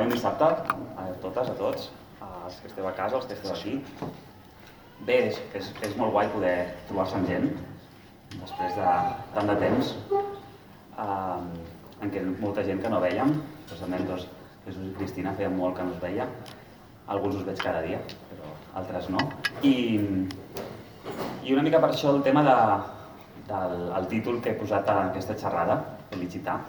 Un dissabte a totes, a tots, els que esteu a casa, els que esteu aquí. Bé, és, és, és molt guai poder trobar-se amb gent després de tant de temps eh, en què molta gent que no vèiem, especialment doncs, Jesús i Cristina feien molt que no us veia. Alguns us veig cada dia, però altres no. I, i una mica per això el tema de, del el títol que he posat a aquesta xerrada, Felicità.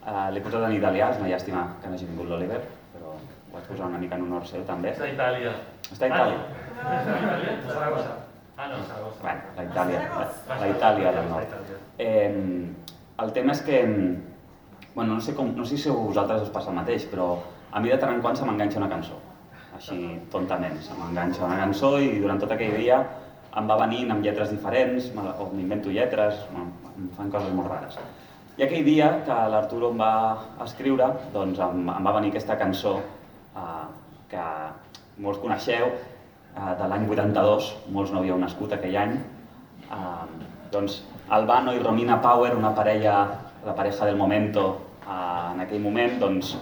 Uh, L'he posat en italià, és una llàstima que no hagi vingut l'Oliver, però ho vaig posar una mica en honor seu també. Està a Itàlia. Està a Itàlia. Ah. Està a Itàlia? A Saragossa. Ah, no, Saragossa. Bueno, la Itàlia, la, la Itàlia del nord. Eh, el tema és que, bueno, no sé, com, no sé si a vosaltres us passa el mateix, però a mi de tant en quant se m'enganxa una cançó, així tontament, se m'enganxa una cançó i durant tot aquell dia em va venint amb lletres diferents, o m'invento lletres, em fan coses molt rares. I aquell dia que l'Arturo em va escriure, doncs em, em va venir aquesta cançó eh, que molts coneixeu, eh, de l'any 82, molts no havíeu nascut aquell any. Eh, doncs Albano i Romina Power, una parella, la pareja del momento, eh, en aquell moment, doncs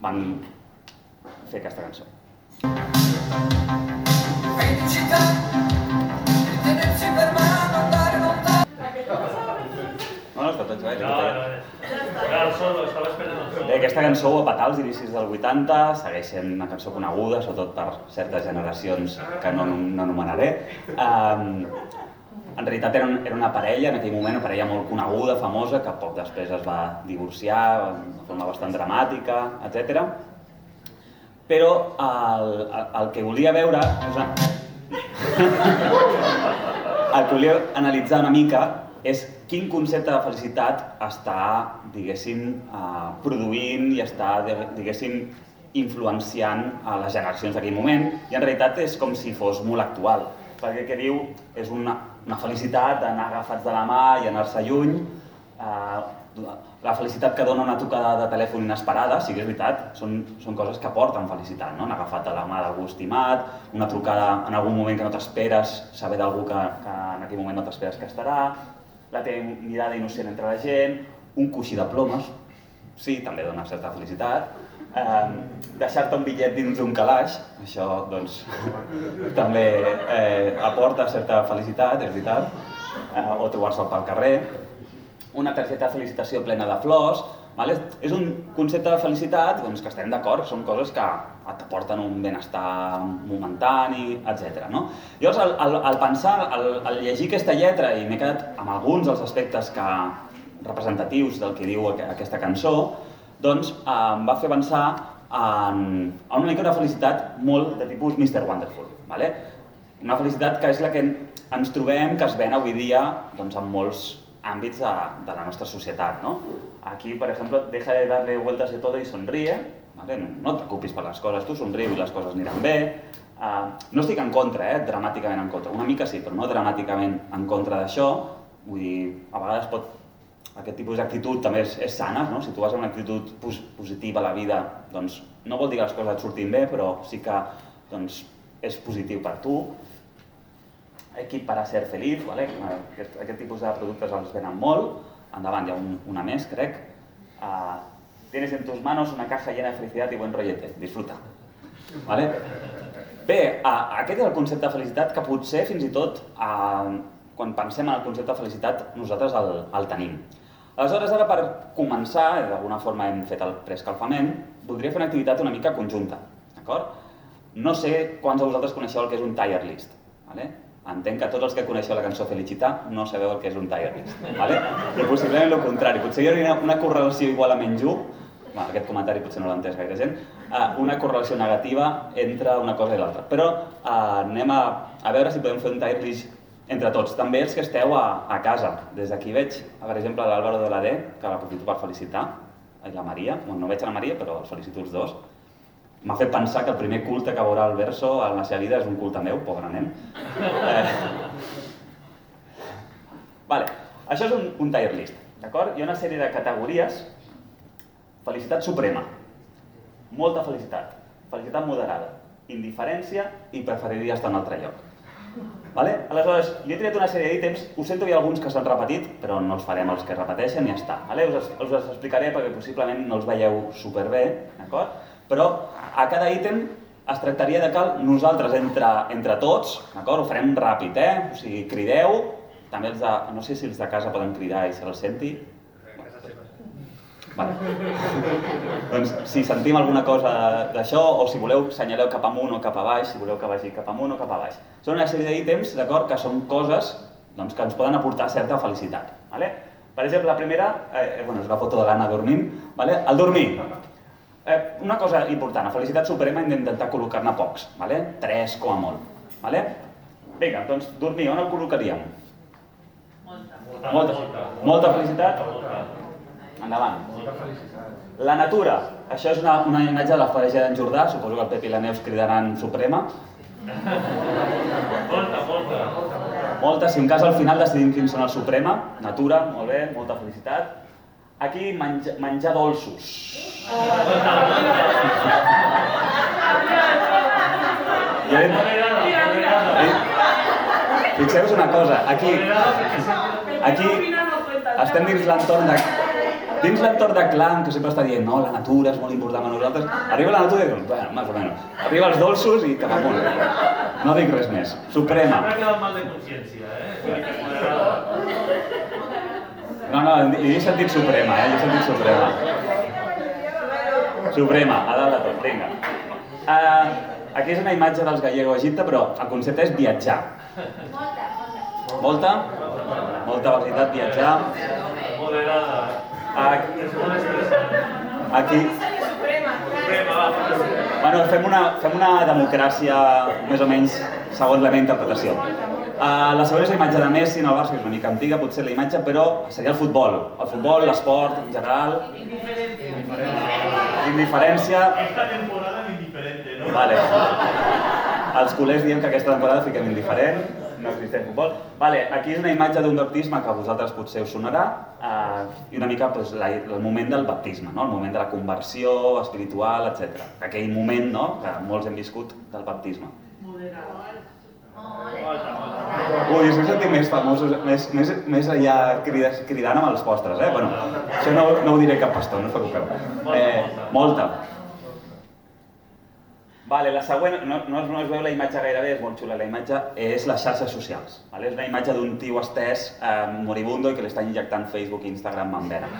van fer aquesta cançó. Felicità di No, no. No, no, no. Era el solo, estava esperant el solo. Bé, aquesta cançó ho va petar als inicis del 80, segueix sent una cançó coneguda, sobretot per certes generacions que no, no anomenaré. Um, en realitat era, era una parella, en aquell moment, una parella molt coneguda, famosa, que poc després es va divorciar de forma bastant dramàtica, etc. Però el, el, el que volia veure... És una... el que volia analitzar una mica és quin concepte de felicitat està, diguéssim, eh, produint i està, diguéssim, influenciant a les generacions d'aquell moment i en realitat és com si fos molt actual perquè el que diu és una, una felicitat d'anar agafats de la mà i anar-se lluny eh, la felicitat que dona una trucada de telèfon inesperada, sí que és veritat, són, són coses que porten felicitat, no? anar agafat de la mà d'algú estimat, una trucada en algun moment que no t'esperes, saber d'algú que, que en aquell moment no t'esperes que estarà, la teva mirada innocent entre la gent, un coixí de plomes, sí, també dona certa felicitat, eh, deixar-te un bitllet dins d'un calaix, això doncs també eh, aporta certa felicitat, és veritat, eh, o trobar-se'l pel carrer, una targeta de felicitació plena de flors, vale? és un concepte de felicitat doncs, que estem d'acord, són coses que t'aporten un benestar momentani, etc. No? Llavors, al, al, al pensar, al, al llegir aquesta lletra, i m'he quedat amb alguns dels aspectes que, representatius del que diu aqu- aquesta cançó, doncs em va fer pensar en, en una mica una felicitat molt de tipus Mr. Wonderful. Vale? Una felicitat que és la que ens trobem, que es ven avui dia doncs, en molts àmbits de, de la nostra societat. ¿no? Aquí, per exemple, deja de darle vueltas de todo y sonríe. ¿vale? No, no et preocupis per les coses, tu somriu i les coses aniran bé. Uh, no estic en contra, eh? dramàticament en contra. Una mica sí, però no dramàticament en contra d'això. Vull dir, a vegades pot aquest tipus d'actitud també és, és sana, no? Si tu vas amb una actitud pos positiva a la vida, doncs no vol dir que les coses et surtin bé, però sí que doncs, és positiu per tu. Equip para ser feliz, ¿vale? aquest, aquest tipus de productes els venen molt. Endavant, hi ha un, una més, crec. Uh, tienes en tus manos una caja llena de felicidad y buen rollete. Disfruta. ¿Vale? Bé, uh, aquest és el concepte de felicitat que potser fins i tot uh, quan pensem en el concepte de felicitat nosaltres el, el tenim. Aleshores, ara per començar, i d'alguna forma hem fet el preescalfament, voldria fer una activitat una mica conjunta, d'acord? No sé quants de vosaltres coneixeu el que és un tire list, ¿vale? Entenc que tots els que coneixeu la cançó Felicità no sabeu el que és un tire list, ¿vale? I possiblement el contrari, potser hi hauria una correlació igual a menys 1, bueno, aquest comentari potser no l'ha entès gaire gent, uh, una correlació negativa entre una cosa i l'altra. Però uh, anem a, a veure si podem fer un tire list entre tots, també els que esteu a, a casa. Des d'aquí veig, per exemple, l'Àlvaro de la D, que l'aprofito per felicitar, i la Maria, bueno, no veig a la Maria, però els felicito els dos. M'ha fet pensar que el primer culte que veurà el Verso en la seva vida és un culte meu, pobre nen. Eh... Vale, això és un, un tier list, d'acord? Hi ha una sèrie de categories. Felicitat suprema, molta felicitat, felicitat moderada, indiferència i preferiria estar en altre lloc. Vale? Aleshores, jo he triat una sèrie d'ítems, ho sento, hi ha alguns que s'han repetit, però no els farem els que repeteixen i ja està. Vale? Us, us els explicaré perquè possiblement no els veieu superbé, d'acord? Però a cada ítem es tractaria de que nosaltres, entre, entre tots, d'acord, ho farem ràpid, eh? O sigui, crideu, també els de, no sé si els de casa poden cridar i se els senti. Vale. doncs si sentim alguna cosa d'això, o si voleu senyaleu cap amunt o cap a baix, si voleu que vagi cap amunt o cap a baix. Són una sèrie d'ítems, d'acord, que són coses doncs, que ens poden aportar certa felicitat. Vale? Per exemple, la primera, eh, bueno, és la foto de l'Anna dormint, vale? el dormir. Eh, una cosa important, a felicitat suprema hem d'intentar col·locar-ne pocs, vale? tres com a molt. Vale? Vinga, doncs dormir, on el col·locaríem? Molta, molta felicitat? Endavant. La natura. Això és una, una imatge de la Fareja d'en Jordà, suposo que el Pep i la Neus cridaran Suprema. Molta, molta. Molta, si en cas al final decidim quins són el Suprema. Natura, molt bé, molta felicitat. Aquí menja, menjar dolços. I hem, Fixeu-vos una cosa, aquí, aquí estem dins l'entorn de, dins l'entorn de clan que sempre està dient no, la natura és molt important per nosaltres. Arriba la natura i dius, bueno, més o menys. Arriba els dolços i cap amunt. No dic res més. Suprema. M'ha quedat mal de consciència, eh? No, no, he sentit Suprema, eh? Jo he sentit Suprema. Suprema, a dalt de tot, vinga. Uh, aquí és una imatge dels gallego Egipte, però el concepte és viatjar. Molta? Molta velocitat, viatjar. Moderada. Aquí, aquí. Bueno, fem una, fem una democràcia més o menys segons la meva interpretació. Uh, la següent és la imatge de Messi en el Barça, que és una mica antiga, potser la imatge, però seria el futbol. El futbol, l'esport en general. Indiferència. Esta temporada es indiferente, ¿no? Vale. Els culers diem que aquesta temporada fiquem indiferent, no existeix futbol. Vale, aquí és una imatge d'un baptisme que a vosaltres potser us sonarà, uh, i una mica pues, la, el moment del baptisme, no? el moment de la conversió espiritual, etc. Aquell moment no? que molts hem viscut del baptisme. Ui, us heu sentit més famosos, més, més, més allà crides, cridant amb els postres, eh? Bueno, això no, no ho diré cap pastor, no us preocupeu. Eh, molta. Vale, la següent, no, no, no es veu la imatge gairebé, és molt xula, la imatge és les xarxes socials. Vale? És una imatge d'un tio estès eh, moribundo i que li està injectant Facebook i Instagram amb vena.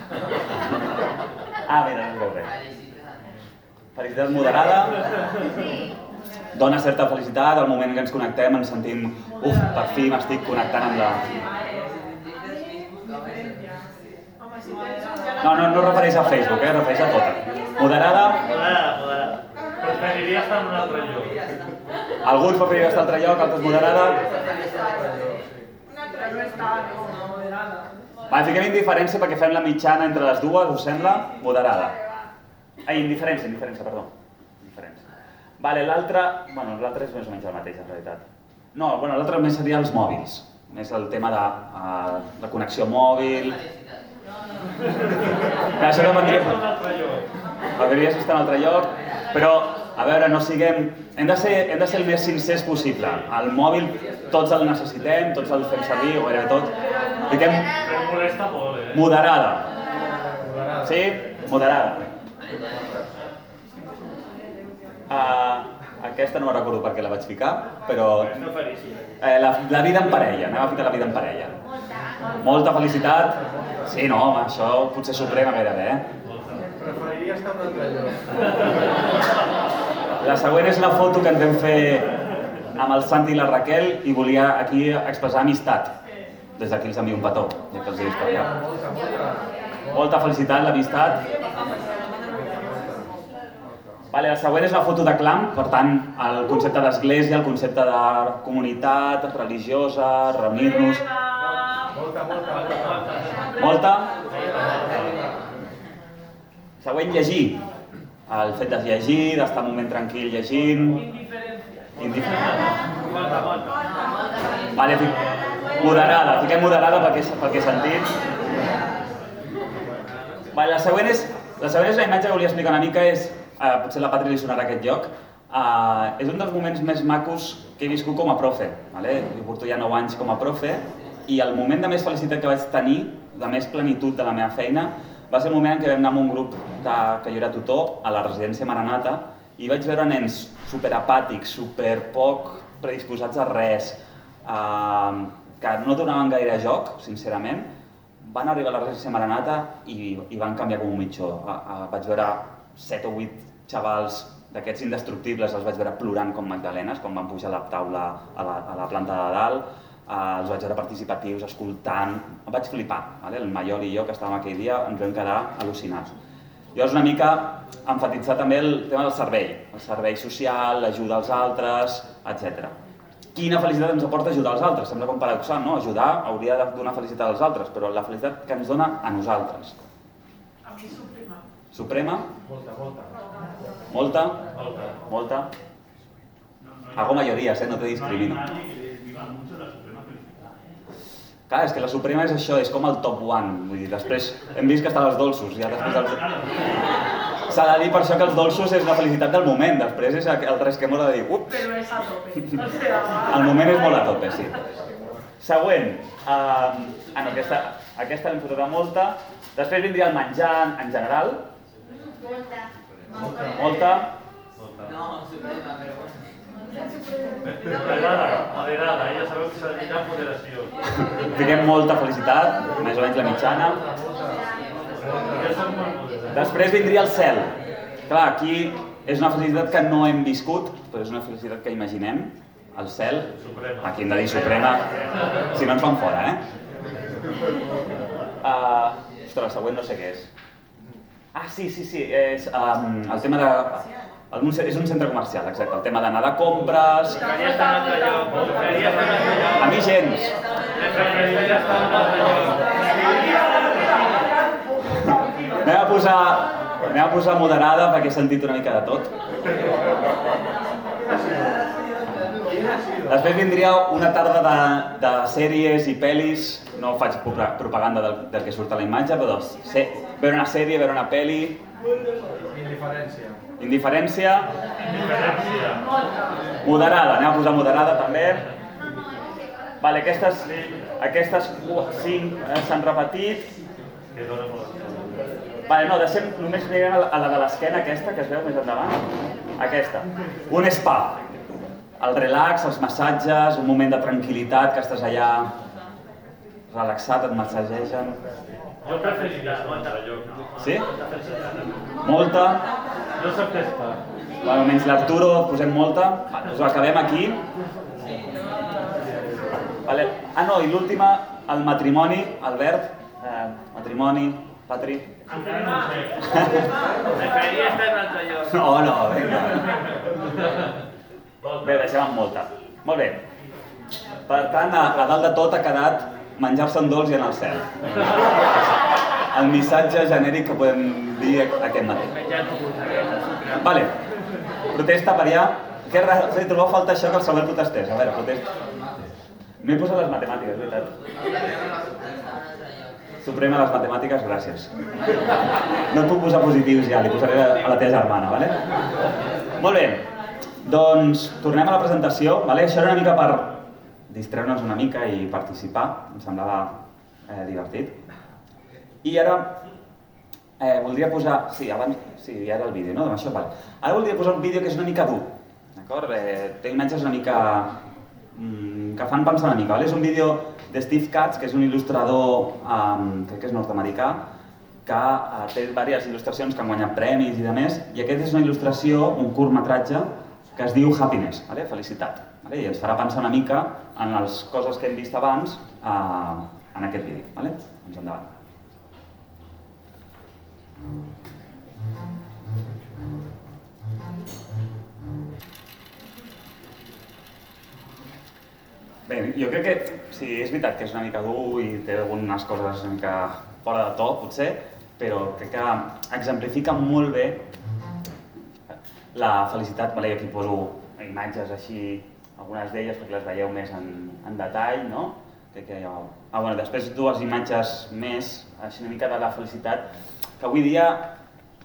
Ah, mira, no es veu res. Felicitat moderada. Dona certa felicitat, al moment que ens connectem ens sentim, uf, per fi m'estic connectant amb la... No, no, no refereix a Facebook, eh? refereix a tota. Moderada, Moderada, moderada. Preferiria estar en un altre lloc. alguns preferiren estar a altre lloc, altres moderada. Va, fiquem indiferència perquè fem la mitjana entre les dues, us sembla? Moderada. Ai, indiferència, indiferència, perdó. Vale, l'altre... Bueno, l'altre és més o menys el mateix, en realitat. No, bueno, l'altre més seria els mòbils. Més el tema de uh, la connexió mòbil... Això. Estar en un altre lloc. M'agradaria estar en un altre lloc, però, a veure, no siguem... Hem de ser, hem de ser el més sincers possible. El mòbil tots el necessitem, tots el fem servir, o gairebé tot. Fiquem Em molesta molt, eh? moderada. Sí? Moderada. Uh, aquesta no me recordo per què la vaig ficar, però eh, la, la vida en parella, anem a ficar la vida en parella. Molta felicitat. Sí, no, home, això potser suprema gairebé, eh? Preferiria estar en un altre lloc. La següent és una foto que ens vam fer amb el Santi i la Raquel i volia aquí expressar amistat. Des d'aquí els envio un petó, ja que els he vist per allà. Molta felicitat, l'amistat. Vale, la següent és la foto de clam, per tant, el concepte d'església, el concepte de comunitat religiosa, reunir-nos... Molta, molta, molta. Molta. Següent, llegir. El fet de llegir, d'estar un moment tranquil llegint... Indiferència. Molta, molta. Vale, fic... moderada, fiquem moderada perquè, perquè he sentit. Vale, la següent és, la següent és la imatge que volia explicar una mica, és, eh, potser la Patri li sonarà aquest lloc, eh, és un dels moments més macos que he viscut com a profe. Vale? Jo porto ja 9 anys com a profe i el moment de més felicitat que vaig tenir, de més plenitud de la meva feina, va ser el moment en què vam anar amb un grup de, que jo era tutor a la residència Maranata i vaig veure nens superapàtics, super poc predisposats a res, eh, que no donaven gaire joc, sincerament, van arribar a la residència Maranata i, i van canviar com un mitjó. Vaig veure 7 o 8 xavals d'aquests indestructibles, els vaig veure plorant com magdalenes quan van pujar a la taula a la, a la planta de dalt, eh, els vaig veure participatius, escoltant, em vaig flipar, vale? el Maiol i jo que estàvem aquell dia ens vam quedar al·lucinats. Llavors una mica enfatitzar també el tema del servei, el servei social, l'ajuda als altres, etc. Quina felicitat ens aporta ajudar als altres? Sembla com paradoxal, no? Ajudar hauria de donar felicitat als altres, però la felicitat que ens dona a nosaltres. A mi suprema. Molta, molta. Molta? Molta. Molta? Hago mayorías, eh? no te discrimino. Clar, és que la Suprema és això, és com el top one. Vull dir, després hem vist que estan els dolços, ja després els... S'ha de dir per això que els dolços és la felicitat del moment, després és el resquemor de dir, ups, Pero es a tope. El moment és molt a tope, sí. Següent, uh, ah, no, aquesta, aquesta l'hem fotat a molta. Després vindria el menjar en general, molta. Moderada, moderada, ella sabeu que s'ha de mirar moderació. Fiquem molta felicitat, més o menys la mitjana. Després vindria el cel. Clar, aquí és una felicitat que no hem viscut, però és una felicitat que imaginem. El cel, Suprema. aquí hem de dir suprema, si no ens fan fora, eh? Uh, ostres, següent no sé què és. Ah, sí, sí, sí, és um, el tema de... El, és un centre comercial, exacte, el tema d'anar de compres... A mi gens. Anem a posar, anem a posar moderada perquè he sentit una mica de tot. Després vindria una tarda de, de sèries i pel·lis, no faig pro- propaganda del, del que surt a la imatge, però sé, veure una sèrie, veure una pel·li, Indiferència. indiferència, Diferència. moderada, anem a posar moderada també. Vale, aquestes, aquestes cinc eh, s'han repetit. Vale, no, deixem, només mirem a la, a la de l'esquena aquesta, que es veu més endavant. Aquesta. Un spa. El relax, els massatges, un moment de tranquil·litat, que estàs allà relaxat, et massagegen. Jo un altre lloc. Sí? Molta. Jo soc d'estar. Bueno, almenys l'Arturo, posem molta. Vale, doncs acabem aquí. Vale. Ah, no, i l'última, el matrimoni, Albert. Eh, matrimoni, Patri. Encara no ho sé. Preferiria estar en un altre lloc. No, no, vinga. Bé, deixem amb molta. Molt bé. Per tant, a, a dalt de tot ha quedat menjar-se un dolç i anar al cel. El missatge genèric que podem dir aquest matí. Vale. Protesta per allà. Què res, trobeu falta això que el Samuel protestés? A veure, protesta. M'he posat les matemàtiques, veritat. Suprema les matemàtiques, gràcies. No et puc posar positius ja, li posaré a la teva germana, vale? Molt bé, doncs tornem a la presentació, vale? Això era una mica per distreure'ns una mica i participar, em semblava eh, divertit. I ara eh, voldria posar... Sí, abans... Sí, ja era el vídeo, no? Amb això, vale. Ara voldria posar un vídeo que és una mica dur, d'acord? Eh, té imatges una mica... Mm, que fan pensar una mica, vale? És un vídeo de Steve Katz, que és un il·lustrador, um, crec que és nord-americà, que uh, té diverses il·lustracions que han guanyat premis i de més, i aquest és una il·lustració, un curtmetratge, que es diu Happiness, vale? felicitat. Vale? I ens farà pensar una mica en les coses que hem vist abans uh, en aquest vídeo. Vale? Doncs endavant. Bé, jo crec que sí, és veritat que és una mica dur i té algunes coses una mica fora de to, potser, però crec que exemplifica molt bé la felicitat. Vale, aquí poso imatges així, algunes d'elles perquè les veieu més en, en detall, no? Que hi ha... Ah, bueno, després dues imatges més, així una mica de la felicitat, que avui dia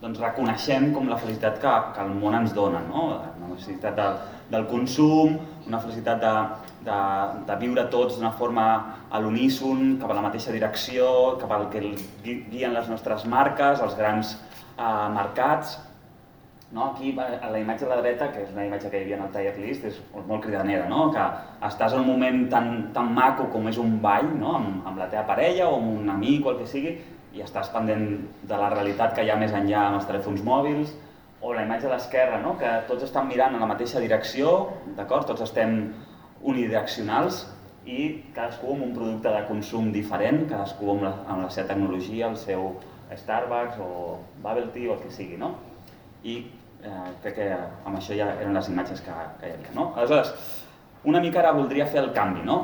doncs, reconeixem com la felicitat que, que el món ens dona, no? la felicitat de, del consum, una felicitat de, de, de viure tots d'una forma a l'uníson, cap a la mateixa direcció, cap al que guien les nostres marques, els grans eh, mercats. No? Aquí, a la imatge de la dreta, que és una imatge que hi havia en el tier list, és molt cridanera, no? que estàs en un moment tan, tan maco com és un ball, no? amb, amb la teva parella o amb un amic o el que sigui, i estàs pendent de la realitat que hi ha més enllà amb els telèfons mòbils, o la imatge de l'esquerra, no? que tots estan mirant en la mateixa direcció, d'acord? Tots estem unidireccionals i cadascú amb un producte de consum diferent, cadascú amb la, amb la seva tecnologia, el seu Starbucks o Bubble Tea o el que sigui, no? I eh, crec que amb això ja eren les imatges que, que hi havia, no? Aleshores, una mica ara voldria fer el canvi, no?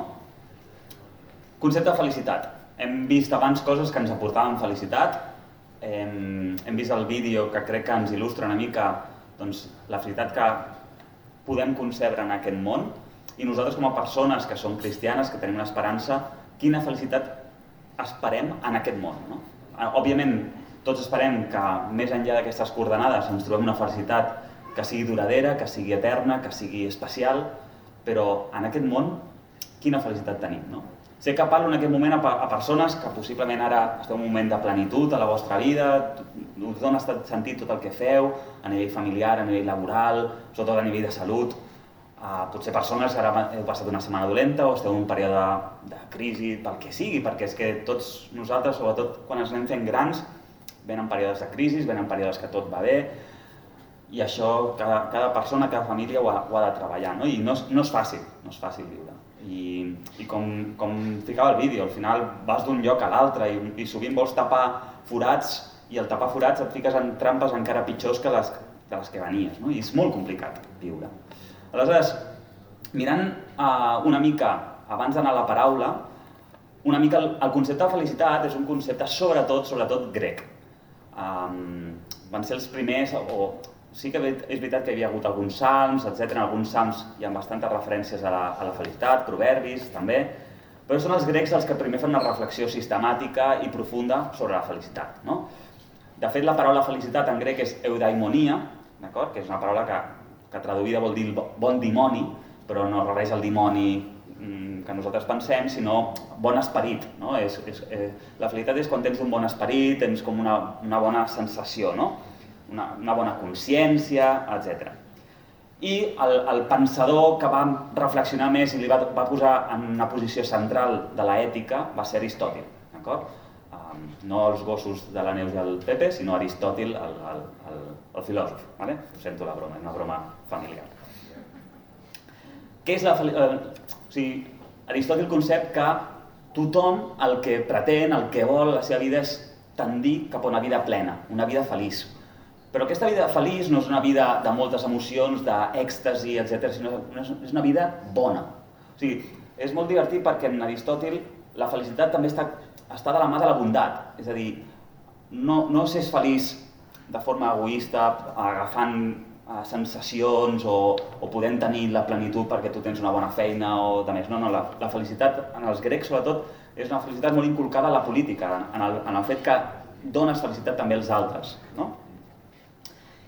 Concepte de felicitat. Hem vist abans coses que ens aportaven felicitat, hem, hem vist el vídeo que crec que ens il·lustra una mica doncs, la felicitat que podem concebre en aquest món i nosaltres com a persones que som cristianes, que tenim una esperança, quina felicitat esperem en aquest món. No? Òbviament, tots esperem que més enllà d'aquestes coordenades ens trobem una felicitat que sigui duradera, que sigui eterna, que sigui especial, però en aquest món quina felicitat tenim, no? Sé que parlo en aquest moment a, a persones que possiblement ara esteu en un moment de plenitud a la vostra vida, us dona sentit tot el que feu, a nivell familiar, a nivell laboral, sobretot a nivell de salut. Uh, potser persones que ara heu passat una setmana dolenta o esteu en un període de, de crisi, pel que sigui, perquè és que tots nosaltres, sobretot quan ens anem fent grans, venen períodes de crisi, venen períodes que tot va bé, i això cada, cada persona, cada família ho ha, ho ha de treballar, no? i no és, no és fàcil, no és fàcil viure. I, i com, com ficava el vídeo, al final vas d'un lloc a l'altre i, i sovint vols tapar forats i al tapar forats et fiques en trampes encara pitjors que les, que les que venies, no? i és molt complicat viure. Aleshores, mirant uh, una mica, abans d'anar a la paraula, una mica el, el concepte de felicitat és un concepte sobretot, sobretot grec um, van ser els primers, o sí que és veritat que hi havia hagut alguns salms, etc. En alguns salms hi ha bastantes referències a la, a la felicitat, proverbis també, però són els grecs els que primer fan una reflexió sistemàtica i profunda sobre la felicitat. No? De fet, la paraula felicitat en grec és eudaimonia, que és una paraula que, que traduïda vol dir bon dimoni, però no res el dimoni que nosaltres pensem, sinó bon esperit. No? És, és, eh, la felicitat és quan tens un bon esperit, tens com una, una bona sensació, no? una, una bona consciència, etc. I el, el pensador que va reflexionar més i li va, va posar en una posició central de l'ètica va ser Aristòtil. D'acord? Um, no els gossos de la Neus i el Pepe, sinó Aristòtil, el, el, el, el filòsof. Vale? Sento la broma, és una broma familiar. Què és la sigui, Aristòtil concep que tothom el que pretén, el que vol la seva vida és tendir cap a una vida plena, una vida feliç. Però aquesta vida feliç no és una vida de moltes emocions, d'èxtasi, etc., sinó és una vida bona. O sigui, és molt divertit perquè en Aristòtil la felicitat també està, està de la mà de la bondat. És a dir, no, no s'és feliç de forma egoista, agafant uh, sensacions o, o podent tenir la plenitud perquè tu tens una bona feina o de més. No, no, la, la felicitat en els grecs sobretot és una felicitat molt inculcada a la política, en el, en el fet que dones felicitat també als altres. No?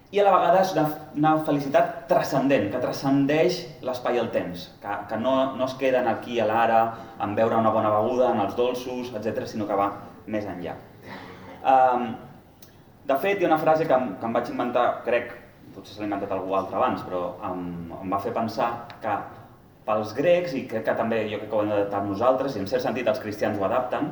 I a la vegada és una, una felicitat transcendent, que transcendeix l'espai i el temps, que, que no, no es queden aquí a l'ara en veure una bona beguda, en els dolços, etc, sinó que va més enllà. Um, de fet, hi ha una frase que, que em vaig inventar, crec, potser se l'ha inventat algú altre abans, però em, em va fer pensar que pels grecs, i crec que també jo crec que ho hem d'adaptar nosaltres, i en cert sentit els cristians ho adapten,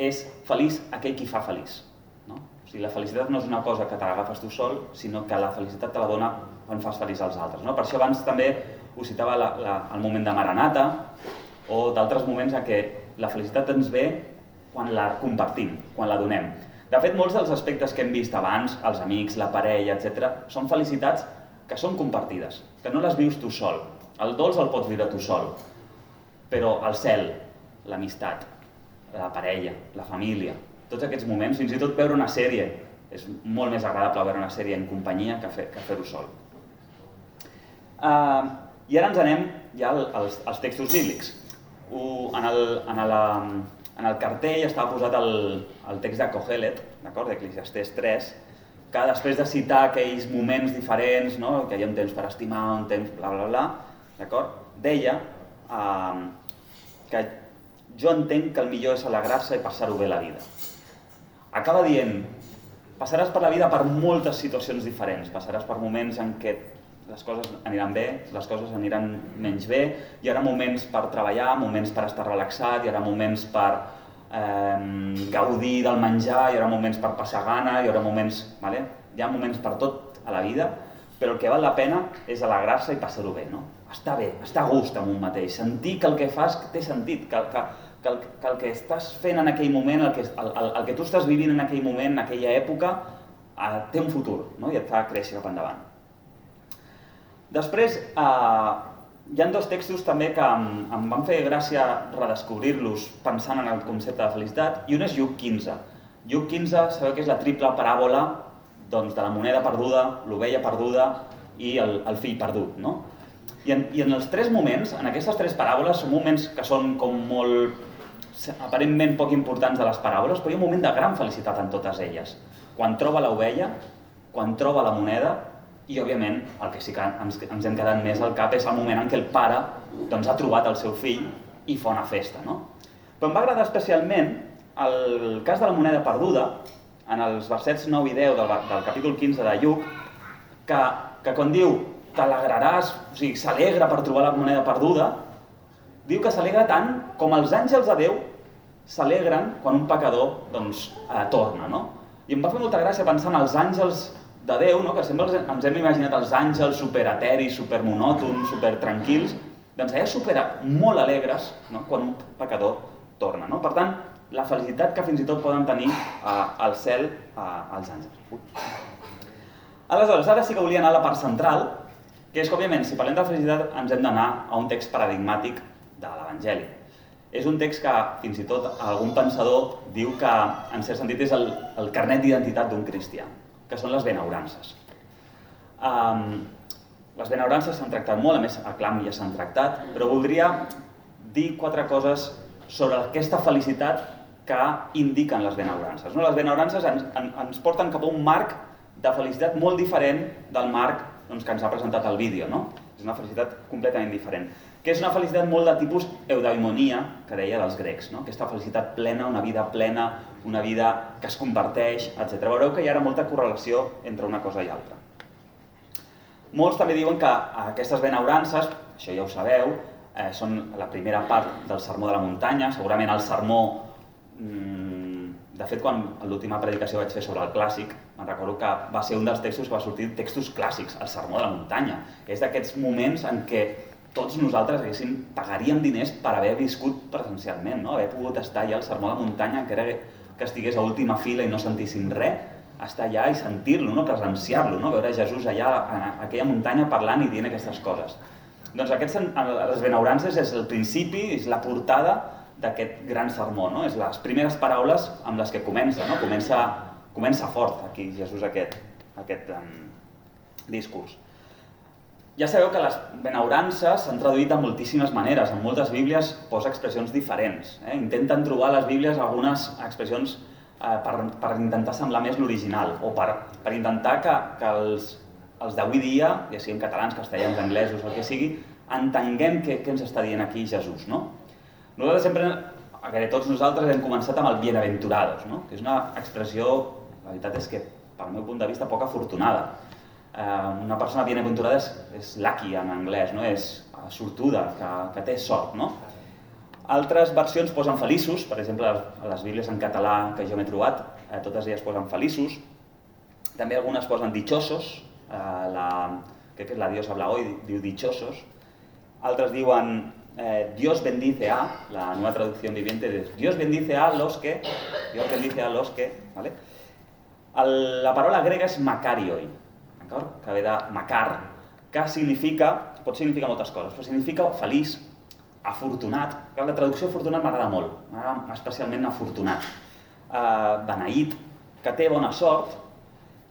és feliç aquell qui fa feliç. No? O sigui, la felicitat no és una cosa que te l'agafes tu sol, sinó que la felicitat te la dona quan fas feliç als altres. No? Per això abans també us citava la, la, el moment de Maranata o d'altres moments en què la felicitat ens ve quan la compartim, quan la donem. De fet, molts dels aspectes que hem vist abans, els amics, la parella, etc., són felicitats que són compartides, que no les vius tu sol. El dolç el pots viure tu sol, però el cel, l'amistat, la parella, la família, tots aquests moments, fins i tot veure una sèrie, és molt més agradable veure una sèrie en companyia que fer-ho que fer sol. Uh, I ara ens anem ja als, als textos bíblics. Uh, en, el, en, el, en el cartell estava posat el, el text de Kohelet, d'acord, d'Eclesiastés 3, que després de citar aquells moments diferents, no? que hi ha un temps per estimar, un temps bla bla bla, d'acord? Deia eh, que jo entenc que el millor és alegrar-se i passar-ho bé la vida. Acaba dient, passaràs per la vida per moltes situacions diferents, passaràs per moments en què les coses aniran bé, les coses aniran menys bé, hi haurà moments per treballar, moments per estar relaxat, hi haurà moments per eh, gaudir del menjar, hi haurà moments per passar gana, hi haurà moments... Vale? Hi ha moments per tot a la vida, però el que val la pena és alegrar-se i passar-ho bé, no? Estar bé, estar a gust amb un mateix, sentir que el que fas té sentit, que, que, que, el, que el que estàs fent en aquell moment, el que, el, el, el que tu estàs vivint en aquell moment, en aquella època, eh, té un futur no? i et fa créixer cap endavant. Després, eh, hi han dos textos també que em, em van fer gràcia redescobrir-los pensant en el concepte de felicitat, i un és Lluc 15. Lluc 15, sabeu que és la triple paràbola doncs, de la moneda perduda, l'ovella perduda i el, el fill perdut. No? I, en, I en els tres moments, en aquestes tres paràboles, són moments que són com molt aparentment poc importants de les paràboles, però hi ha un moment de gran felicitat en totes elles. Quan troba l'ovella, quan troba la moneda i, òbviament, el que sí que ens, ens hem quedat més al cap és el moment en què el pare doncs, ha trobat el seu fill i fa una festa. No? Però em va agradar especialment el cas de la moneda perduda, en els versets 9 i 10 del, del capítol 15 de Lluc, que, que quan diu t'alegraràs, o sigui, s'alegra per trobar la moneda perduda, diu que s'alegra tant com els àngels de Déu s'alegren quan un pecador doncs, eh, torna. No? I em va fer molta gràcia pensar en els àngels de Déu, no? que sempre ens hem imaginat els àngels superateris, supermonòtons, supertranquils, doncs allà supera molt alegres no? quan un pecador torna. No? Per tant, la felicitat que fins i tot poden tenir eh, al cel eh, els àngels. Ui. Aleshores, ara sí que volia anar a la part central, que és que, òbviament, si parlem de felicitat ens hem d'anar a un text paradigmàtic de l'Evangeli. És un text que, fins i tot, algun pensador diu que, en cert sentit, és el, el carnet d'identitat d'un cristià, que són les benaurances. Um, les benaurances s'han tractat molt, a més, a Clam ja s'han tractat, però voldria dir quatre coses sobre aquesta felicitat que indiquen les benaurances. No? Les benaurances ens, en, ens porten cap a un marc de felicitat molt diferent del marc doncs, que ens ha presentat el vídeo. No? És una felicitat completament diferent. Que és una felicitat molt de tipus eudaimonia, que deia dels grecs. No? Aquesta felicitat plena, una vida plena, una vida que es comparteix, etc. Veureu que hi ha molta correlació entre una cosa i altra. Molts també diuen que aquestes benaurances, això ja ho sabeu, eh, són la primera part del sermó de la muntanya, segurament el sermó mmm, de fet, quan l'última predicació vaig fer sobre el clàssic, me'n recordo que va ser un dels textos que va sortir textos clàssics, el sermó de la muntanya. És d'aquests moments en què tots nosaltres haguéssim, pagaríem diners per haver viscut presencialment, no? haver pogut estar allà al sermó de la muntanya, que era que estigués a última fila i no sentissin res, estar allà i sentir-lo, no? presenciar-lo, no? veure Jesús allà a aquella muntanya parlant i dient aquestes coses. Doncs aquests, les benaurances és el principi, és la portada d'aquest gran sermó, no? És les primeres paraules amb les que comença, no? Comença, comença fort aquí Jesús aquest, aquest um, discurs. Ja sabeu que les benaurances s'han traduït de moltíssimes maneres. En moltes bíblies posa expressions diferents. Eh? Intenten trobar a les bíblies algunes expressions eh, per, per intentar semblar més l'original o per, per intentar que, que els, els d'avui dia, ja siguin catalans, castellans, anglesos, el que sigui, entenguem què, què ens està dient aquí Jesús. No? Nosaltres sempre, gairebé tots nosaltres, hem començat amb el bienaventurados, no? que és una expressió, la veritat és que, pel meu punt de vista, poc afortunada. Eh, una persona bienaventurada és, és lucky en anglès, no? és sortuda, que, que té sort. No? Altres versions posen feliços, per exemple, les bíblies en català que jo m'he trobat, eh, totes elles posen feliços. També algunes posen dichosos, eh, la, crec que és la Dios habla hoy, diu dichosos. Altres diuen eh, Dios bendice a, la nueva traducción viviente es Dios bendice a los que, Dios bendice a los que, ¿vale? El, la paraula grega és macarioi, d'acord? Que ve de macar, que significa, pot significar moltes coses, però significa feliç, afortunat, que la traducció afortunat m'agrada molt, m'agrada especialment afortunat, eh, beneït, que té bona sort,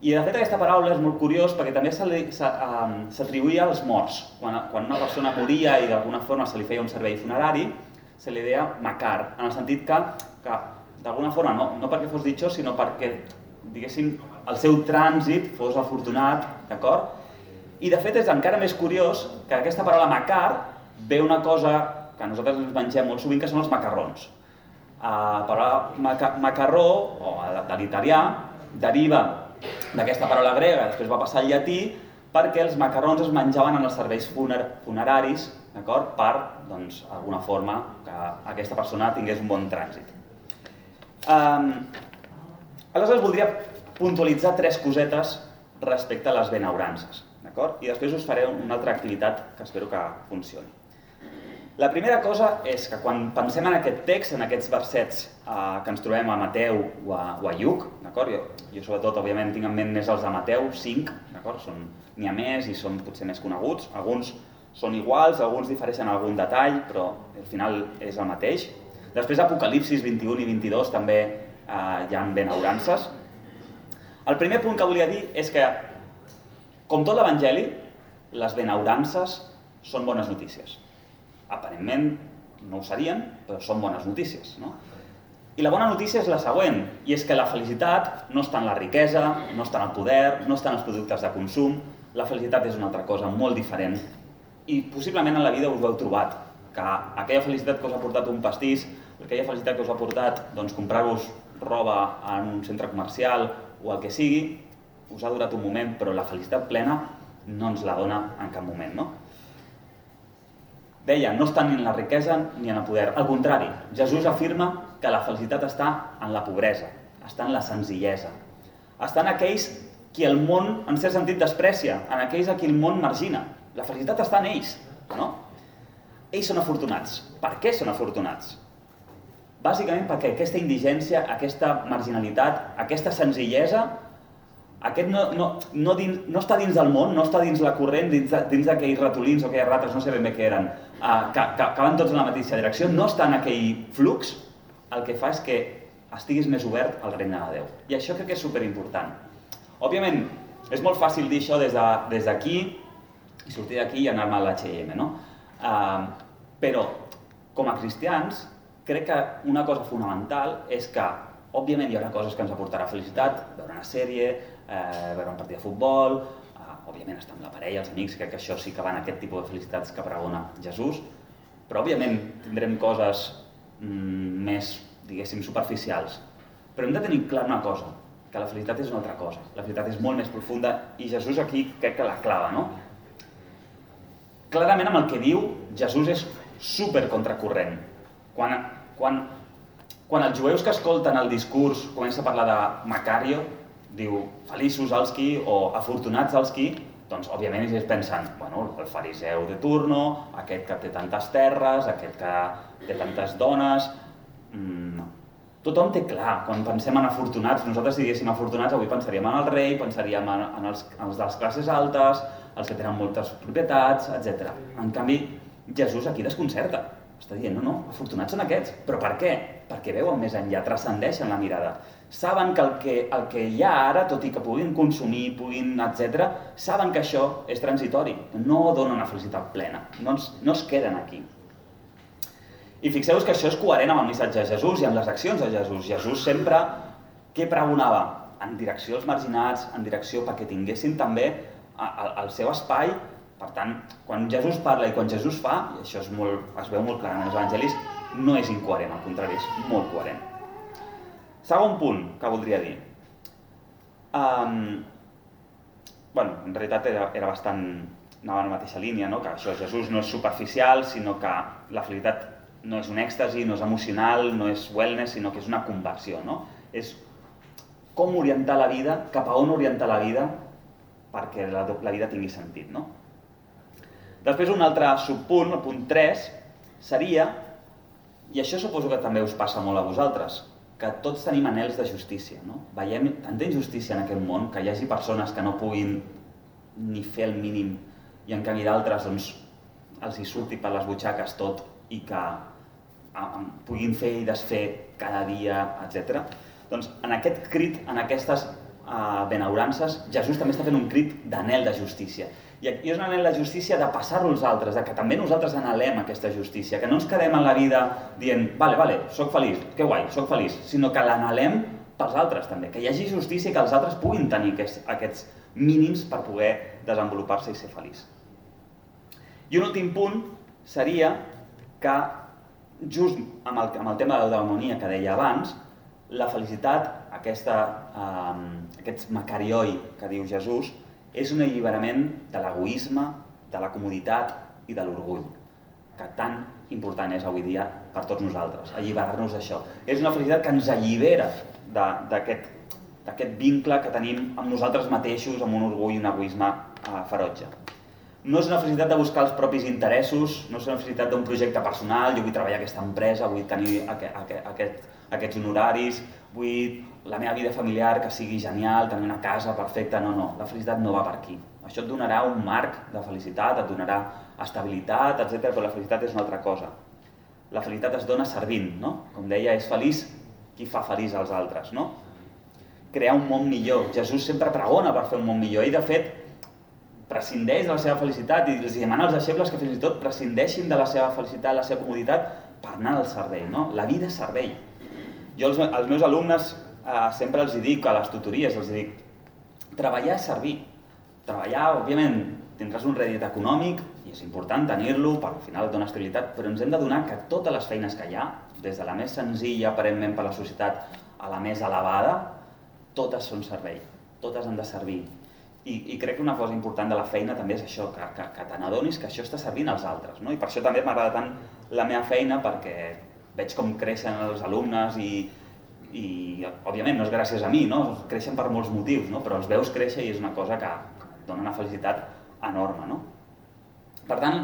i de fet aquesta paraula és molt curiós perquè també s'atribuïa als morts. Quan, quan una persona moria i d'alguna forma se li feia un servei funerari, se li deia macar, en el sentit que, que d'alguna forma, no, no perquè fos ditxós, sinó perquè diguéssim, el seu trànsit fos afortunat, d'acord? I de fet és encara més curiós que aquesta paraula macar ve una cosa que nosaltres ens mengem molt sovint, que són els macarrons. La paraula maca macarró, o de l'italià, deriva d'aquesta paraula grega, després va passar al llatí, perquè els macarrons es menjaven en els serveis funer funeraris, d'acord? Per, doncs, alguna forma que aquesta persona tingués un bon trànsit. Um, aleshores voldria puntualitzar tres cosetes respecte a les benaurances, d'acord? I després us faré una altra activitat que espero que funcioni. La primera cosa és que quan pensem en aquest text, en aquests versets eh, que ens trobem a Mateu o a, o a Lluc, d'acord? Jo, jo sobretot, òbviament, tinc en ment més els de Mateu, 5, d'acord? N'hi ha més i són potser més coneguts. Alguns són iguals, alguns difereixen en algun detall, però al final és el mateix. Després Apocalipsis 21 i 22 també eh, hi ha benaurances. El primer punt que volia dir és que, com tot l'Evangeli, les benaurances són bones notícies. Aparentment no ho serien, però són bones notícies. No? I la bona notícia és la següent, i és que la felicitat no està en la riquesa, no està en el poder, no està en els productes de consum, la felicitat és una altra cosa molt diferent i possiblement en la vida us ho heu trobat, que aquella felicitat que us ha portat un pastís, aquella felicitat que us ha portat doncs, comprar-vos roba en un centre comercial o el que sigui, us ha durat un moment, però la felicitat plena no ens la dona en cap moment. No? Deia, no està ni en la riquesa ni en el poder. Al contrari, Jesús afirma que la felicitat està en la pobresa, està en la senzillesa. Està en aquells qui el món, en cert sentit, desprecia, en aquells a qui el món margina. La felicitat està en ells, no? Ells són afortunats. Per què són afortunats? Bàsicament perquè aquesta indigència, aquesta marginalitat, aquesta senzillesa, aquest no, no, no, dins, no està dins del món, no està dins la corrent, dins, dins d'aquells ratolins o aquelles rates, no sé ben bé què eren, uh, que, que, que van tots en la mateixa direcció, no està en aquell flux, el que fa és que estiguis més obert al regne de Déu. I això crec que és superimportant. Òbviament, és molt fàcil dir això des d'aquí de, i sortir d'aquí i anar-me a l'H&M, no? Uh, però, com a cristians, crec que una cosa fonamental és que, òbviament, hi haurà coses que ens aportarà felicitat, veure una sèrie, eh, veure un partit de futbol, eh, òbviament estar amb la parella, els amics, crec que això sí que van aquest tipus de felicitats que pregona Jesús, però òbviament tindrem coses mm, més, diguéssim, superficials. Però hem de tenir clar una cosa, que la felicitat és una altra cosa. La felicitat és molt més profunda i Jesús aquí crec que la clava, no? Clarament amb el que diu, Jesús és super contracorrent. Quan quan, quan els jueus que escolten el discurs comença a parlar de Macario, diu feliços els qui o afortunats els qui, doncs òbviament ells pensen, bueno, el fariseu de turno, aquest que té tantes terres, aquest que té tantes dones... Mm, tothom té clar, quan pensem en afortunats, nosaltres si diguéssim afortunats avui pensaríem en el rei, pensaríem en, en els, en els de les classes altes, els que tenen moltes propietats, etc. En canvi, Jesús aquí desconcerta està dient, no, no, afortunats són aquests. Però per què? Perquè veuen més enllà, transcendeixen la mirada. Saben que el que, el que hi ha ara, tot i que puguin consumir, puguin, etc, saben que això és transitori. No dona una felicitat plena. No, es, no es queden aquí. I fixeu-vos que això és coherent amb el missatge de Jesús i amb les accions de Jesús. Jesús sempre, què pregonava? En direcció als marginats, en direcció perquè tinguessin també el seu espai per tant, quan Jesús parla i quan Jesús fa, i això és molt, es veu molt clar en els evangelis, no és incoherent, al contrari, és molt coherent. Segon punt que voldria dir. Um, bueno, en realitat era, era bastant... anava en la mateixa línia, no? que això Jesús no és superficial, sinó que la felicitat no és un èxtasi, no és emocional, no és wellness, sinó que és una conversió. No? És com orientar la vida, cap a on orientar la vida perquè la, la vida tingui sentit. No? Després un altre subpunt, el punt 3, seria, i això suposo que també us passa molt a vosaltres, que tots tenim anels de justícia. No? Veiem tanta injustícia en aquest món que hi hagi persones que no puguin ni fer el mínim i en canvi d'altres doncs, els hi surti per les butxaques tot i que puguin fer i desfer cada dia, etc. Doncs en aquest crit, en aquestes uh, benaurances, Jesús també està fent un crit d'anel de justícia. I és un anel de justícia de passar-lo als altres, de que també nosaltres anhelem aquesta justícia, que no ens quedem en la vida dient, vale, vale, sóc feliç, que guai, sóc feliç, sinó que l'anhelem pels altres també, que hi hagi justícia i que els altres puguin tenir aquests, aquests mínims per poder desenvolupar-se i ser feliç. I un últim punt seria que just amb el, amb el tema de l'eudaimonia que deia abans, la felicitat, aquesta, eh, aquest macarioi que diu Jesús, és un alliberament de l'egoisme, de la comoditat i de l'orgull, que tan important és avui dia per tots nosaltres, alliberar-nos d'això. És una felicitat que ens allibera d'aquest vincle que tenim amb nosaltres mateixos, amb un orgull i un egoisme eh, ferotge. No és una felicitat de buscar els propis interessos, no és una felicitat d'un projecte personal, jo vull treballar a aquesta empresa, vull tenir aquest, aquest, aquests honoraris, vull la meva vida familiar que sigui genial, tenir una casa perfecta, no, no, la felicitat no va per aquí. Això et donarà un marc de felicitat, et donarà estabilitat, etc. però la felicitat és una altra cosa. La felicitat es dona servint, no? Com deia, és feliç qui fa feliç als altres, no? Crear un món millor. Jesús sempre pregona per fer un món millor i, de fet, prescindeix de la seva felicitat i els demana als deixebles que fins i tot prescindeixin de la seva felicitat, la seva comoditat, per anar al servei, no? La vida és servei. Jo als, als meus alumnes eh, sempre els dic a les tutories, els dic, treballar és servir. Treballar, òbviament, tindràs un rèdit econòmic, i és important tenir-lo, per al final et dona estabilitat, però ens hem de donar que totes les feines que hi ha, des de la més senzilla aparentment per la societat a la més elevada, totes són servei, totes han de servir. I, I crec que una cosa important de la feina també és això, que, que, que te n'adonis que això està servint als altres. No? I per això també m'agrada tant la meva feina, perquè veig com creixen els alumnes i, i òbviament no és gràcies a mi, no? creixen per molts motius, no? però els veus créixer i és una cosa que dona una felicitat enorme. No? Per tant,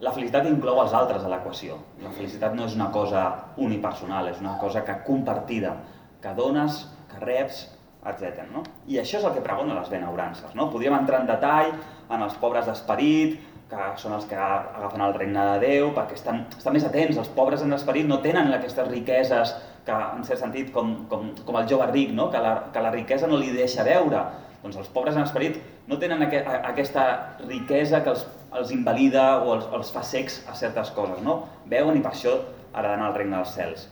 la felicitat inclou els altres a l'equació. La felicitat no és una cosa unipersonal, és una cosa que compartida, que dones, que reps, etc. No? I això és el que pregonen les benaurances. No? Podríem entrar en detall en els pobres d'esperit, que són els que agafen el regne de Déu, perquè estan, estan més atents. Els pobres en l'esperit no tenen aquestes riqueses que, en cert sentit, com, com, com el jove ric, no? que, la, que la riquesa no li deixa veure. Doncs els pobres en esperit no tenen aqu aquesta riquesa que els, els invalida o els, els fa secs a certes coses. No? Veuen i per això heredaran el regne dels cels.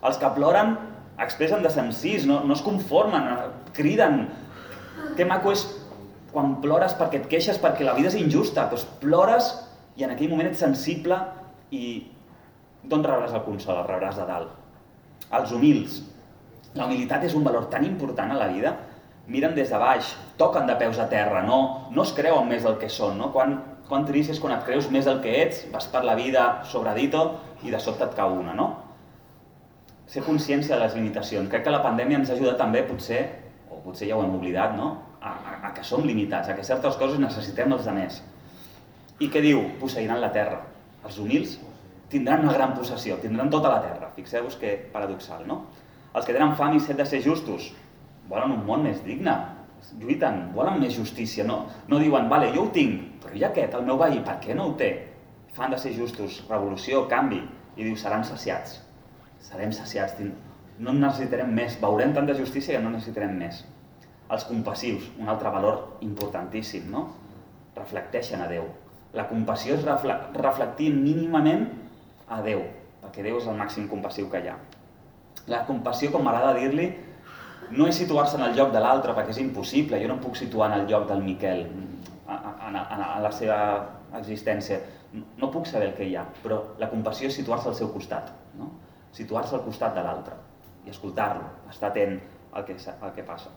Els que ploren expressen de sensís, no, no es conformen, criden. Que maco és quan plores perquè et queixes perquè la vida és injusta, doncs plores i en aquell moment ets sensible i d'on rebràs el consol? El rebràs de dalt. Els humils. La humilitat és un valor tan important a la vida, miren des de baix, toquen de peus a terra, no, no es creuen més del que són, no? Quan, quan trist és quan et creus més del que ets, vas per la vida sobradito i de sobte et cau una, no? Ser consciència de les limitacions. Crec que la pandèmia ens ha ajudat també, potser, o potser ja ho hem oblidat, no? a, a, a que som limitats, a que certes coses necessitem els altres. I què diu? Posseiran la terra. Els humils tindran una gran possessió, tindran tota la terra. Fixeu-vos que paradoxal, no? Els que tenen fam i set de ser justos volen un món més digne, lluiten, volen més justícia, no, no diuen, vale, jo ho tinc, però i aquest, el meu veí, per què no ho té? Fan de ser justos, revolució, canvi, i diu, seran saciats serem saciats, no necessitarem més, veurem tanta justícia que no necessitarem més. Els compassius, un altre valor importantíssim, no? Reflecteixen a Déu. La compassió és reflectir mínimament a Déu, perquè Déu és el màxim compassiu que hi ha. La compassió, com m'agrada dir-li, no és situar-se en el lloc de l'altre, perquè és impossible, jo no em puc situar en el lloc del Miquel, en, en, en la seva existència. No puc saber el que hi ha, però la compassió és situar-se al seu costat. No? Situar-se al costat de l'altre i escoltar-lo, estar atent al que, al que passa.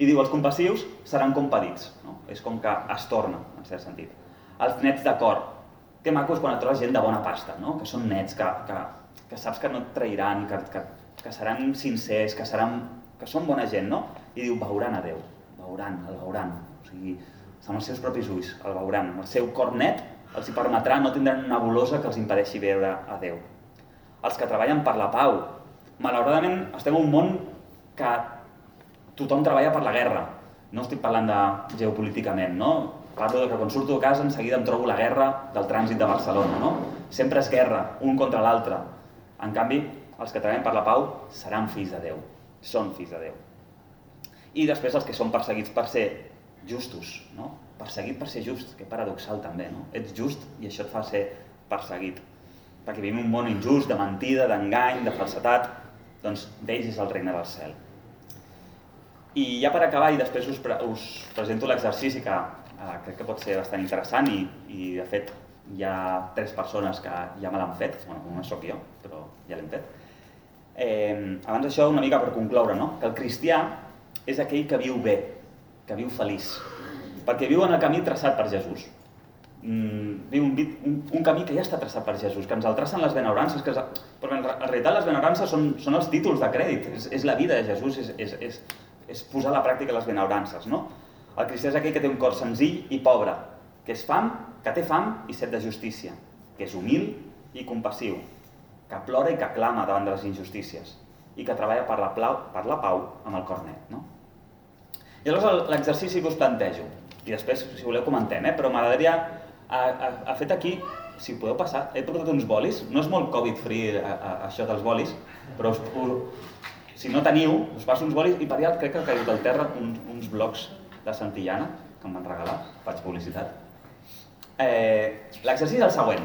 I diu, els compassius seran compadits, no? és com que es torna, en cert sentit. Els nets de cor, que maco és quan et trobes gent de bona pasta, no? que són nets, que, que, que saps que no et trairan, que, que, que seran sincers, que, seran, que són bona gent, no? I diu, veuran a Déu, veuran, el veuran. O sigui, amb els seus propis ulls, el veuran. El seu cor net els hi permetrà, no tindran una bolosa que els impedeixi veure a Déu els que treballen per la pau. Malauradament estem en un món que tothom treballa per la guerra. No estic parlant de geopolíticament, no? Parlo de que quan surto de casa en seguida em trobo la guerra del trànsit de Barcelona, no? Sempre és guerra, un contra l'altre. En canvi, els que treballen per la pau seran fills de Déu, són fills de Déu. I després els que són perseguits per ser justos, no? Perseguit per ser just, que paradoxal també, no? Ets just i això et fa ser perseguit perquè vivim un món injust, de mentida, d'engany, de falsetat, doncs d'ells és el regne del cel. I ja per acabar, i després us, pre us presento l'exercici que eh, crec que pot ser bastant interessant i, i de fet hi ha tres persones que ja me l'han fet, bueno, una sóc jo, però ja l'hem fet. Eh, abans d'això, una mica per concloure, no? que el cristià és aquell que viu bé, que viu feliç, perquè viu en el camí traçat per Jesús. Mm, un, vi- un, un camí que ja està traçat per Jesús, que ens el tracen les benaurances, que es, perquè en, en realitat les benaurances són, són els títols de crèdit, és, és la vida de Jesús, és, és, és, és posar a la pràctica les benaurances. No? El cristià és aquell que té un cor senzill i pobre, que és fam, que té fam i set de justícia, que és humil i compassiu, que plora i que clama davant de les injustícies i que treballa per la, plau, per la pau amb el cor net. No? I llavors l'exercici que us plantejo, i després, si voleu, comentem, eh? però m'agradaria, ha, ha, ha fet aquí, si podeu passar, he portat uns bolis, no és molt covid-free això dels bolis, però us, us, si no teniu, us passo uns bolis i per allà crec que ha caigut al terra uns, uns blocs de Santillana, que em van regalar, faig publicitat. Eh, L'exercici és el següent.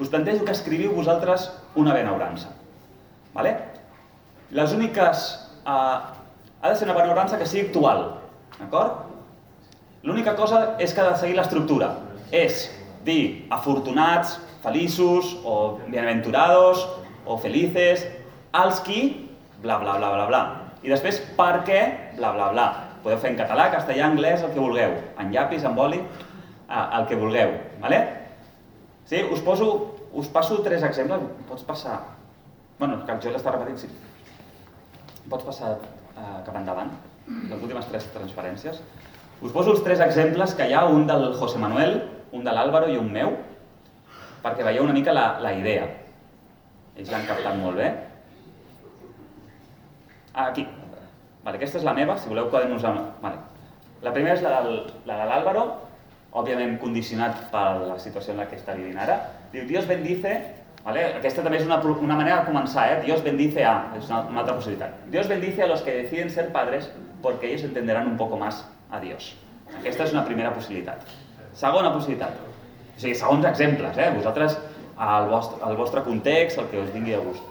Us plantejo que escriviu vosaltres una benaurança. Vale? Les úniques... Eh, ha de ser una benaurança que sigui actual. D'acord? L'única cosa és que ha de seguir l'estructura. És dir afortunats, feliços, o bienaventurados, o felices, als qui, bla, bla, bla, bla, bla. I després, per què, bla, bla, bla. Podeu fer en català, castellà, anglès, el que vulgueu. En llapis, en boli, el que vulgueu. Vale? Sí, us poso, us passo tres exemples. Pots passar... Bueno, que el Joel està repetint, sí. Pots passar eh, cap endavant, les últimes tres transferències. Us poso els tres exemples que hi ha, un del José Manuel, un de l'Àlvaro i un meu, perquè veieu una mica la, la idea. Ells l'han captat molt bé. Ah, aquí. Vale, aquesta és la meva, si voleu podem usar... Vale. La primera és la, del, la de l'Àlvaro, òbviament condicionat per la situació en la que està vivint ara. Diu, Dios bendice... Vale? Aquesta també és una, una manera de començar, eh? Dios bendice a... És una, una altra possibilitat. Dios bendice a los que deciden ser padres porque ellos entenderán un poco más a Dios. Aquesta és una primera possibilitat. Segona possibilitat. O sigui, segons exemples, eh? Vosaltres, al vostre, al vostre context, el que us vingui a gust.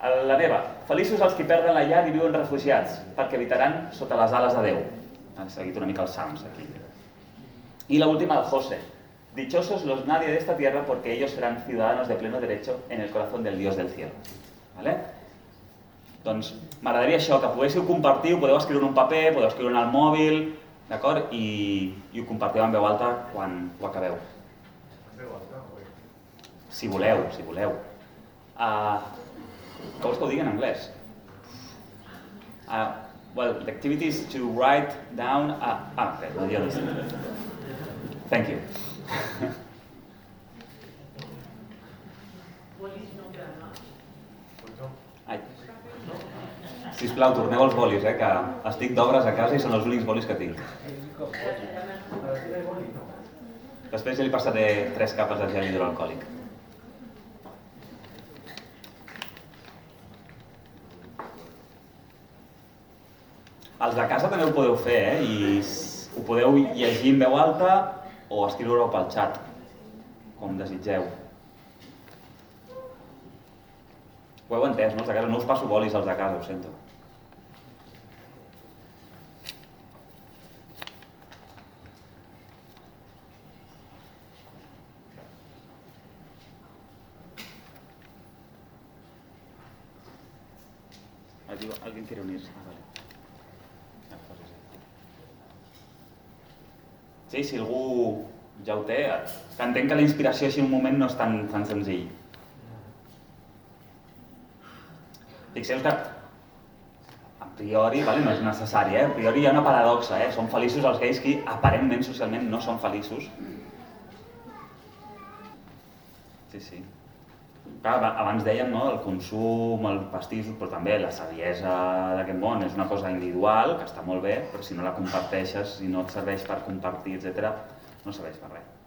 La meva, feliços els que perden la llar i viuen refugiats, perquè habitaran sota les ales de Déu. Han seguit una mica els Sams aquí. Y la última del José. Dichosos los nadie de esta tierra porque ellos serán ciudadanos de pleno derecho en el corazón del Dios del cielo. ¿Vale? Doncs m'agradaria això, que poguéssiu compartir, ho podeu escriure en un paper, podeu escriure en el mòbil, d'acord? I, I ho compartiu en veu alta quan ho acabeu. Si voleu, si voleu. Uh, que vols que ho digui en anglès? Uh, well, the activity is to write down... Uh, ah, okay, no sé. Thank you. Bolis no queden más. Ai. Sisplau, torneu els bolis, eh, que estic d'obres a casa i són els únics bolis que tinc. Després ja li passaré tres capes de gel hidroalcohòlic. Els de casa també ho podeu fer, eh? I ho podeu llegir en veu alta o escriure-ho pel xat, com desitgeu. Ho heu entès, no? Els de casa no us passo bolis als de casa, ho sento. Allí, alguien quiere unirse. Ah, vale. Ja, pues sí. Sí, si algú ja ho té, que entenc que la inspiració així un moment no és tan, tan senzill. Fixeu que a priori, vale, no és necessari, eh? a priori hi ha una paradoxa, eh? són feliços els gais que aparentment socialment no són feliços. Sí, sí. Clar, aba- abans dèiem no, el consum, el pastissos, però també la saviesa d'aquest món és una cosa individual, que està molt bé, però si no la comparteixes, si no et serveix per compartir, etc, no serveix per res.